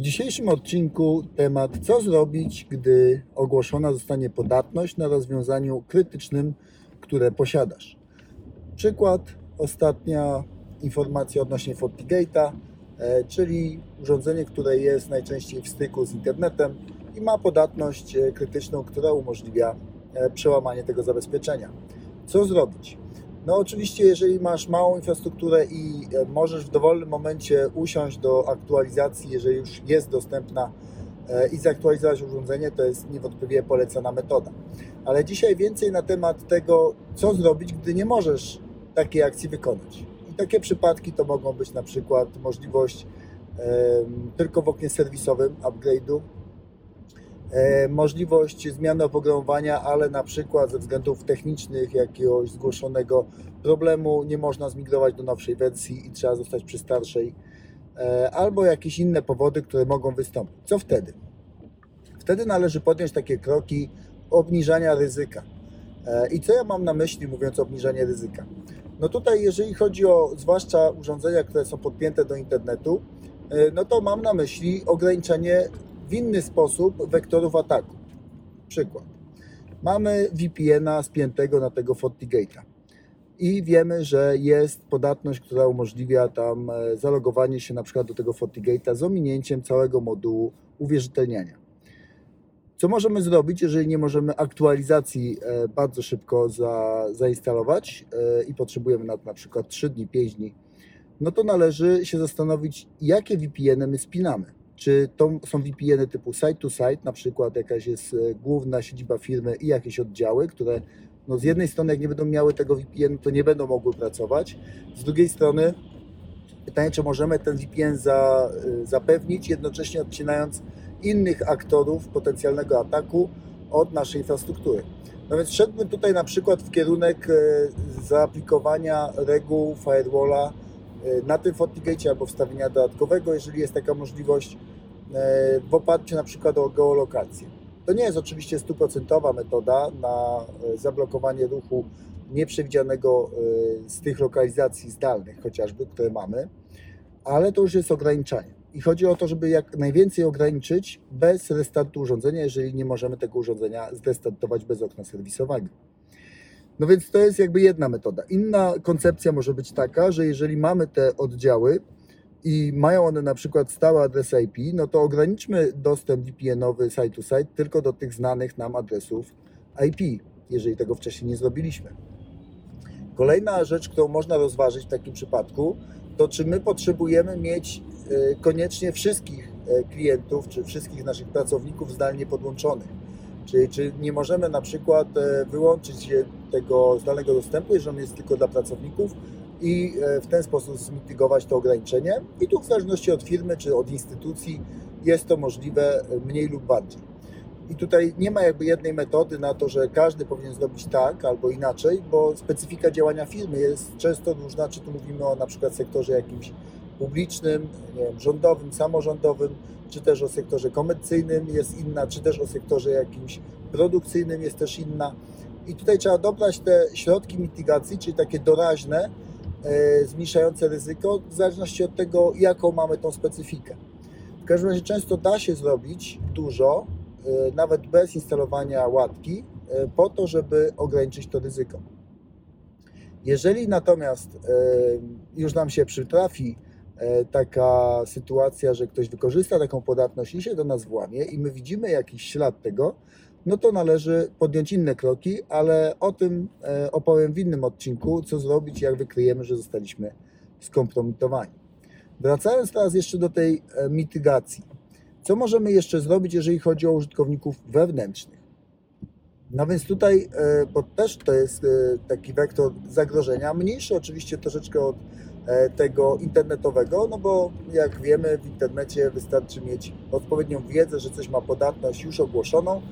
W dzisiejszym odcinku temat co zrobić, gdy ogłoszona zostanie podatność na rozwiązaniu krytycznym, które posiadasz. Przykład, ostatnia informacja odnośnie FortiGate'a, e, czyli urządzenie, które jest najczęściej w styku z internetem i ma podatność e, krytyczną, która umożliwia e, przełamanie tego zabezpieczenia. Co zrobić? No oczywiście, jeżeli masz małą infrastrukturę i e, możesz w dowolnym momencie usiąść do aktualizacji, jeżeli już jest dostępna e, i zaktualizować urządzenie, to jest niewątpliwie polecana metoda. Ale dzisiaj więcej na temat tego, co zrobić, gdy nie możesz takiej akcji wykonać. I takie przypadki to mogą być na przykład możliwość tylko w oknie serwisowym upgrade'u, możliwość zmiany oprogramowania, ale na przykład ze względów technicznych jakiegoś zgłoszonego problemu nie można zmigrować do nowszej wersji i trzeba zostać przy starszej, e, albo jakieś inne powody, które mogą wystąpić. Co wtedy? Wtedy należy podjąć takie kroki obniżania ryzyka. E, I co ja mam na myśli, mówiąc o obniżaniu ryzyka? No tutaj, jeżeli chodzi o zwłaszcza urządzenia, które są podpięte do internetu, e, no to mam na myśli ograniczenie w inny sposób wektorów ataku. Przykład. Mamy VPN-a spiętego na tego FortiGate'a i wiemy, że jest podatność, która umożliwia tam e, zalogowanie się na przykład do tego FortiGate'a z ominięciem całego modułu uwierzytelniania. Co możemy zrobić, jeżeli nie możemy aktualizacji e, bardzo szybko za, zainstalować e, i potrzebujemy na to na przykład 3 dni, 5 dni? No to należy się zastanowić, jakie VPN-y my spinamy. Czy to są VPN-y typu site-to-site, na przykład jakaś jest e, główna siedziba firmy i jakieś oddziały, które no z jednej strony jak nie będą miały tego VPN, to nie będą mogły pracować. Z drugiej strony pytanie, czy możemy ten VPN za, y, zapewnić, jednocześnie odcinając innych aktorów potencjalnego ataku od naszej infrastruktury. No więc szedłbym tutaj na przykład w kierunek e, zaaplikowania reguł firewalla e, na tym FortiGate albo wstawienia dodatkowego, jeżeli jest taka możliwość, e, w oparciu na przykład o geolokację. To nie jest oczywiście stuprocentowa metoda na e, zablokowanie ruchu nieprzewidzianego e, z tych lokalizacji zdalnych chociażby, które mamy, ale to już jest ograniczanie. I chodzi o to, żeby jak najwięcej ograniczyć bez restartu urządzenia, jeżeli nie możemy tego urządzenia zrestartować bez okna serwisowego. No więc to jest jakby jedna metoda. Inna koncepcja może być taka, że jeżeli mamy te oddziały i mają one na przykład stałe adresy IP, no to ograniczmy dostęp VPN-owy site to site tylko do tych znanych nam adresów IP, jeżeli tego wcześniej nie zrobiliśmy. Kolejna rzecz, którą można rozważyć w takim przypadku, to czy my potrzebujemy mieć e, koniecznie wszystkich e, klientów, czy wszystkich naszych pracowników zdalnie podłączonych. Czyli czy nie możemy na przykład e, wyłączyć tego zdalnego dostępu, jeżeli on jest tylko dla pracowników i e, w ten sposób zmitygować to ograniczenie. I tu w zależności od firmy czy od instytucji jest to możliwe e, mniej lub bardziej. I tutaj nie ma jakby jednej metody na to, że każdy powinien zrobić tak albo inaczej, bo specyfika działania firmy jest często różna, czy tu mówimy o na przykład sektorze jakimś publicznym, nie wiem, rządowym, samorządowym, czy też o sektorze komercyjnym jest inna, czy też o sektorze jakimś produkcyjnym jest też inna. I tutaj trzeba dobrać te środki mitygacji, czyli takie doraźne, e, zmniejszające ryzyko, w zależności od tego, jaką mamy tą specyfikę. W każdym razie często da się zrobić dużo, e, nawet bez instalowania łatki, e, po to, żeby ograniczyć to ryzyko. Jeżeli natomiast e, już nam się przytrafi taka sytuacja, że ktoś wykorzysta taką podatność i się do nas włamie i my widzimy jakiś ślad tego, no to należy podjąć inne kroki, ale o tym e, opowiem w innym odcinku, co zrobić, jak wykryjemy, że zostaliśmy skompromitowani. Wracając teraz jeszcze do tej e, mitygacji. Co możemy jeszcze zrobić, jeżeli chodzi o użytkowników wewnętrznych? No więc tutaj, e, bo też to jest e, taki wektor zagrożenia, mniejszy oczywiście troszeczkę od e, tego internetowego, no bo jak wiemy w internecie wystarczy mieć odpowiednią wiedzę, że coś ma podatność już ogłoszoną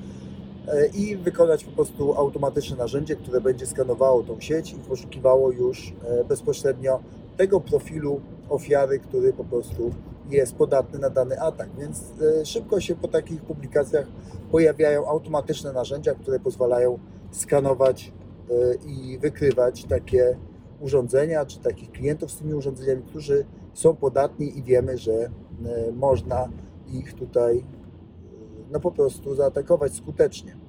e, i wykonać po prostu automatyczne narzędzie, które będzie skanowało tą sieć i poszukiwało już e, bezpośrednio tego profilu ofiary, który po prostu jest podatny na dany atak. Więc e, szybko się po takich publikacjach pojawiają automatyczne narzędzia, które pozwalają skanować e, i wykrywać takie urządzenia, czy takich klientów z tymi urządzeniami, którzy są podatni i wiemy, że e, można ich tutaj y, no po prostu zaatakować skutecznie.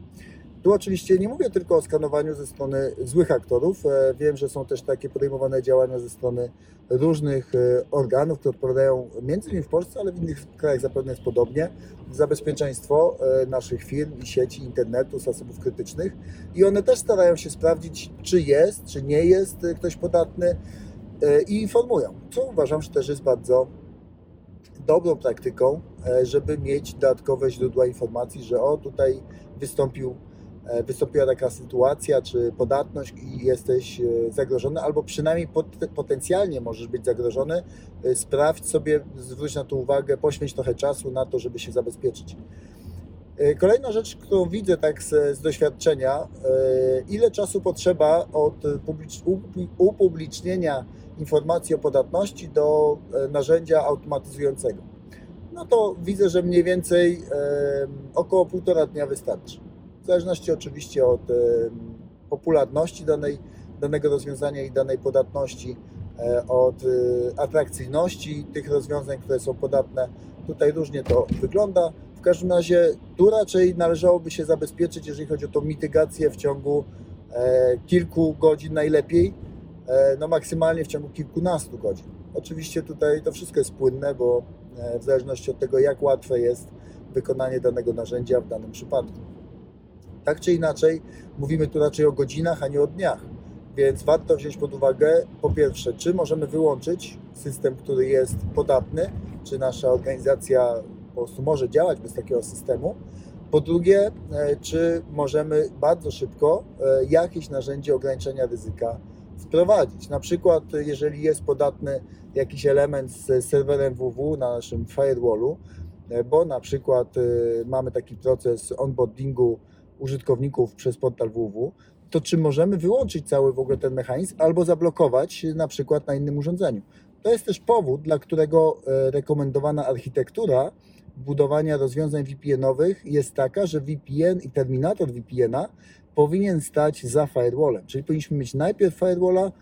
Tu oczywiście nie mówię tylko o skanowaniu ze strony złych aktorów. E, Wiem, że są też takie podejmowane działania ze strony różnych e, organów, które odpowiadają między innymi w Polsce, ale w innych krajach zapewne jest podobnie, za bezpieczeństwo e, naszych firm i sieci internetu, zasobów krytycznych. I one też starają się sprawdzić, czy jest, czy nie jest ktoś podatny i informują, co uważam, że też jest bardzo dobrą praktyką, żeby mieć dodatkowe źródła informacji, że o tutaj wystąpił, wystąpiła taka sytuacja, czy podatność i jesteś e, zagrożony, albo przynajmniej pot- potencjalnie możesz być zagrożony. E, Sprawdź sobie, zwróć na to uwagę, poświęć trochę czasu na to, żeby się zabezpieczyć. E, Kolejna rzecz, którą widzę tak z, z doświadczenia, e, ile czasu potrzeba od publicz- upu- upublicznienia informacji o podatności do e, narzędzia automatyzującego. No to widzę, że mniej więcej e, około półtora dnia wystarczy. W zależności oczywiście od popularności danej, danego rozwiązania i danej podatności, e, od e, atrakcyjności tych rozwiązań, które są podatne. Tutaj różnie to wygląda. W każdym razie tu raczej należałoby się zabezpieczyć, jeżeli chodzi o tą mitygację w ciągu e, kilku godzin najlepiej, no maksymalnie w ciągu kilkunastu godzin. Oczywiście tutaj to wszystko jest płynne, bo w zależności od tego, jak łatwe jest wykonanie danego narzędzia w danym przypadku. Tak czy inaczej, mówimy tu raczej o godzinach, a nie o dniach. Więc warto wziąć pod uwagę, po pierwsze, czy możemy wyłączyć system, który jest podatny, czy nasza organizacja po prostu może działać bez takiego systemu. Po drugie, e, czy możemy bardzo szybko e, jakieś narzędzie ograniczenia ryzyka wprowadzić. Na przykład, jeżeli jest podatny jakiś element z serwerem www na naszym firewallu, e, bo na przykład mamy taki proces onboardingu użytkowników przez portal www, to czy możemy wyłączyć cały w ogóle ten mechanizm albo zablokować na przykład na innym urządzeniu. To jest też powód, dla którego e, rekomendowana architektura budowania rozwiązań VPN-owych jest taka, że VPN i terminator VPN-a powinien stać za firewallem. Czyli powinniśmy mieć najpierw firewalla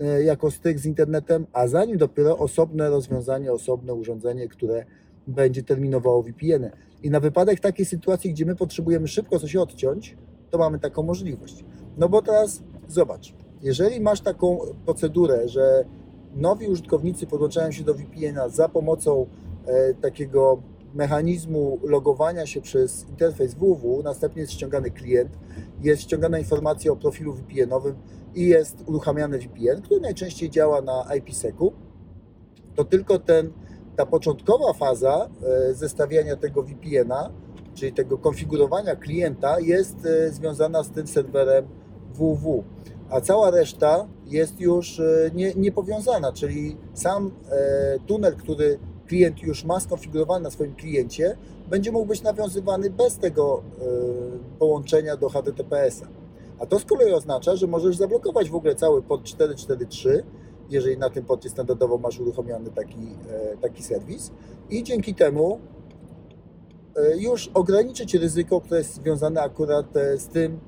e, jako styk z internetem, a za nim dopiero osobne rozwiązanie, osobne urządzenie, które będzie terminowało VPN-y. I na wypadek takiej sytuacji, gdzie my potrzebujemy szybko coś odciąć, to mamy taką możliwość. No bo teraz zobacz, jeżeli masz taką procedurę, że nowi użytkownicy podłączają się do VPN-a za pomocą e, takiego mechanizmu logowania się przez interfejs www, następnie jest ściągany klient, jest ściągana informacja o profilu VPN-owym i jest uruchamiany VPN, który najczęściej działa na IPsec-u, to tylko ten, ta początkowa faza e, zestawiania tego VPN-a, czyli tego konfigurowania klienta jest e, związana z tym serwerem www, a cała reszta jest już e, nie, niepowiązana, czyli sam tunel, który klient już ma skonfigurowany na swoim kliencie, będzie mógł być nawiązywany bez tego połączenia do HTTPS-a. A to z kolei oznacza, że możesz zablokować w ogóle cały port 443, jeżeli na tym porcie standardowo masz uruchomiony taki, e, taki serwis i dzięki temu e, już ograniczyć ryzyko, które jest związane akurat e, z tym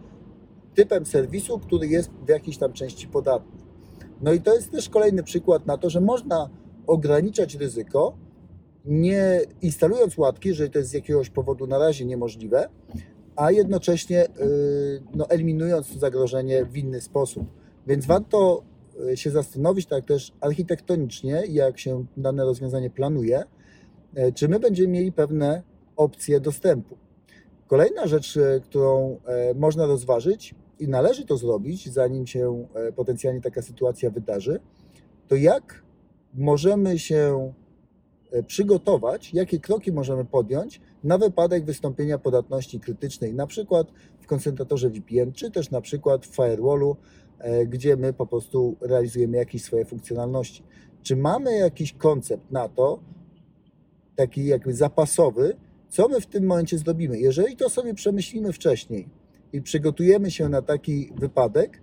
typem serwisu, który jest w jakiejś tam części podatny. No i to jest też kolejny przykład na to, że można ograniczać ryzyko, nie instalując łatki, jeżeli to jest z jakiegoś powodu na razie niemożliwe, a jednocześnie y, no, eliminując to zagrożenie w inny sposób. Więc warto się zastanowić tak też architektonicznie, jak się dane rozwiązanie planuje, y, czy my będziemy mieli pewne opcje dostępu. Kolejna rzecz, y, którą e, można rozważyć i należy to zrobić, zanim się e, potencjalnie taka sytuacja wydarzy, to jak możemy się e, przygotować, jakie kroki możemy podjąć na wypadek wystąpienia podatności krytycznej, na przykład w koncentratorze VPN, czy też na przykład w firewallu, e, gdzie my po prostu realizujemy jakieś swoje funkcjonalności. Czy mamy jakiś koncept na to, taki jakby zapasowy, co my w tym momencie zrobimy? Jeżeli to sobie przemyślimy wcześniej i przygotujemy się na taki wypadek,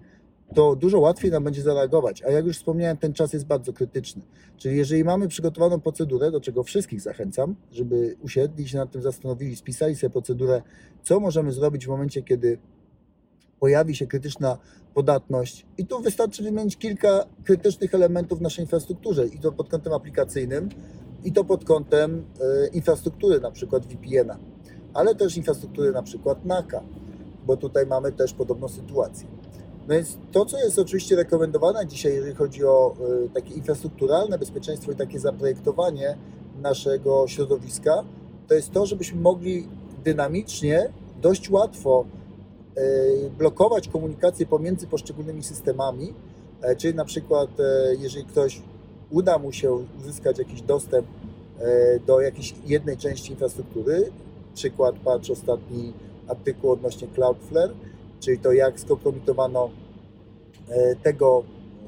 to dużo łatwiej nam będzie zareagować. A jak już wspomniałem, ten czas jest bardzo krytyczny. Czyli jeżeli mamy przygotowaną procedurę, do czego wszystkich zachęcam, żeby usiedli się nad tym zastanowili, spisali sobie procedurę, co możemy zrobić w momencie, kiedy pojawi się krytyczna podatność. I tu wystarczy wymienić kilka krytycznych elementów w naszej infrastrukturze, i to pod kątem aplikacyjnym, I to pod kątem e, infrastruktury, na przykład VPN-a, ale też infrastruktury na przykład NACA, bo tutaj mamy też podobną sytuację. No więc to, co jest oczywiście rekomendowane dzisiaj, jeżeli chodzi o e, takie infrastrukturalne bezpieczeństwo i takie zaprojektowanie naszego środowiska, to jest to, żebyśmy mogli dynamicznie, dość łatwo blokować komunikację pomiędzy poszczególnymi systemami, e, czyli na przykład e, jeżeli ktoś uda mu się uzyskać jakiś dostęp e, do jakiejś jednej części infrastruktury, przykład patrz ostatni artykuł odnośnie Cloudflare, czyli to jak skompromitowano e, tego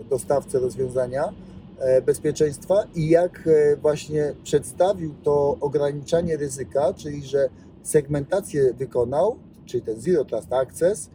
dostawcę rozwiązania e, bezpieczeństwa i jak e, właśnie przedstawił to ograniczanie ryzyka, czyli że segmentację wykonał, czyli ten Zero Trust Access,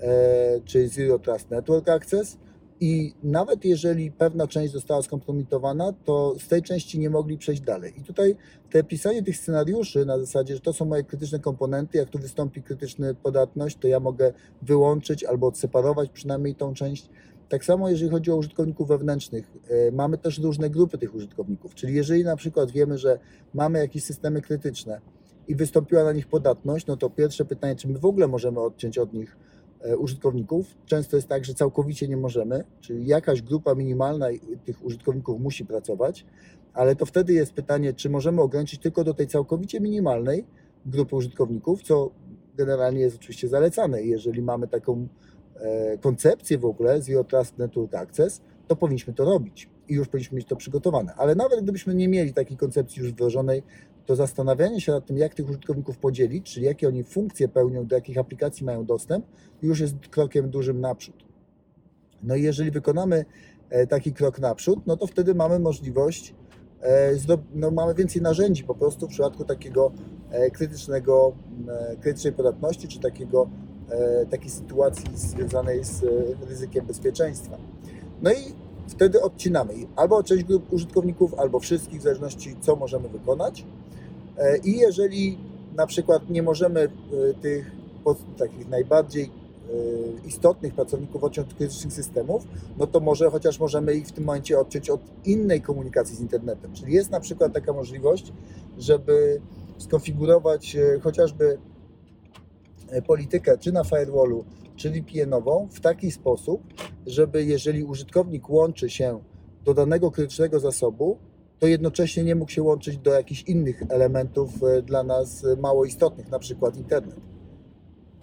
e, czyli Zero Trust Network Access i nawet jeżeli pewna część została skompromitowana, to z tej części nie mogli przejść dalej. I tutaj te pisanie tych scenariuszy na zasadzie, że to są moje krytyczne komponenty, jak tu wystąpi krytyczna podatność, to ja mogę wyłączyć albo odseparować przynajmniej tą część. Tak samo jeżeli chodzi o użytkowników wewnętrznych, e, mamy też różne grupy tych użytkowników, czyli jeżeli na przykład wiemy, że mamy jakieś systemy krytyczne i wystąpiła na nich podatność, no to pierwsze pytanie, czy my w ogóle możemy odciąć od nich e, użytkowników. Często jest tak, że całkowicie nie możemy, czyli jakaś grupa minimalna tych użytkowników musi pracować, ale to wtedy jest pytanie, czy możemy ograniczyć tylko do tej całkowicie minimalnej grupy użytkowników, co generalnie jest oczywiście zalecane. Jeżeli mamy taką e, koncepcję w ogóle Zero Trust Network Access, to powinniśmy to robić i już powinniśmy mieć to przygotowane. Ale nawet gdybyśmy nie mieli takiej koncepcji już wdrożonej, to zastanawianie się nad tym, jak tych użytkowników podzielić, czyli jakie oni funkcje pełnią, do jakich aplikacji mają dostęp, już jest krokiem dużym naprzód. No i jeżeli wykonamy e, taki krok naprzód, no to wtedy mamy możliwość, e, no mamy więcej narzędzi po prostu w przypadku takiego e, krytycznego, krytycznej podatności, czy takiego, takiej sytuacji związanej z ryzykiem bezpieczeństwa. No i wtedy odcinamy albo część grup użytkowników, albo wszystkich, w zależności co możemy wykonać. E, I jeżeli na przykład nie możemy e, tych takich najbardziej e, istotnych pracowników odciąć od krytycznych systemów, no to może chociaż możemy ich w tym momencie odciąć od innej komunikacji z internetem. Czyli jest na przykład taka możliwość, żeby skonfigurować chociażby politykę czy na firewallu, czy VPN-ową w taki sposób, żeby jeżeli użytkownik łączy się do danego krytycznego zasobu, to jednocześnie nie mógł się łączyć do jakichś innych elementów e, dla nas mało istotnych, na przykład internet.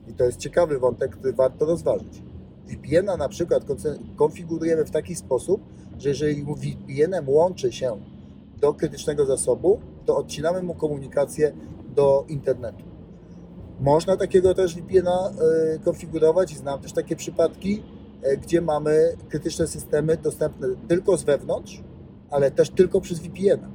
I to jest ciekawy wątek, który warto rozważyć. VPN-a na przykład konfigurujemy w taki sposób, że jeżeli VPN-em łączy się do krytycznego zasobu, to odcinamy mu komunikację do internetu. Można takiego też VPN-a e, konfigurować i znam też takie przypadki, e, gdzie mamy krytyczne systemy dostępne tylko z wewnątrz, ale też tylko przez VPN-a.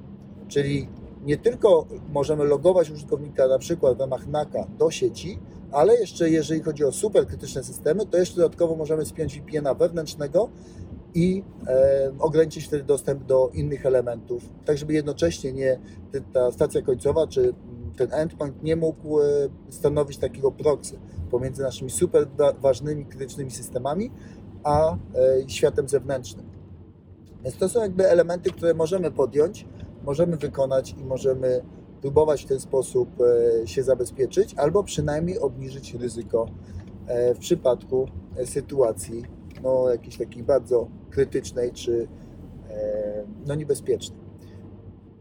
Czyli nie tylko możemy logować użytkownika na przykład w ramach NACA do sieci, ale jeszcze jeżeli chodzi o super krytyczne systemy, to jeszcze dodatkowo możemy spiąć VPN-a wewnętrznego i e, ograniczyć wtedy dostęp do innych elementów, tak żeby jednocześnie nie ta stacja końcowa czy ten endpoint nie mógł e, stanowić takiego proxy pomiędzy naszymi super wa- ważnymi krytycznymi systemami a e, światem zewnętrznym. Więc to są jakby elementy, które możemy podjąć, możemy wykonać i możemy próbować w ten sposób e, się zabezpieczyć, albo przynajmniej obniżyć ryzyko e, w przypadku e, sytuacji no, jakiejś takiej bardzo krytycznej czy no, niebezpiecznej.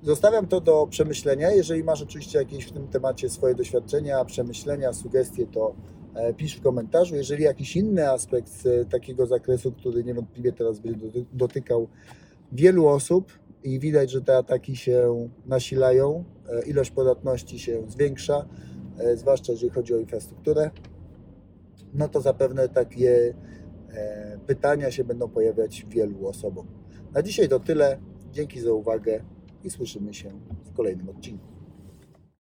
Zostawiam to do przemyślenia. Jeżeli masz oczywiście jakieś w tym temacie swoje doświadczenia, przemyślenia, sugestie, to pisz w komentarzu. Jeżeli jakiś inny aspekt e, takiego zakresu, który niewątpliwie teraz będzie doty- dotykał wielu osób i widać, że te ataki się nasilają, e, ilość podatności się zwiększa, e, zwłaszcza jeżeli chodzi o infrastrukturę, no to zapewne takie e, pytania się będą pojawiać wielu osobom. Na dzisiaj to tyle. Dzięki za uwagę i słyszymy się w kolejnym odcinku.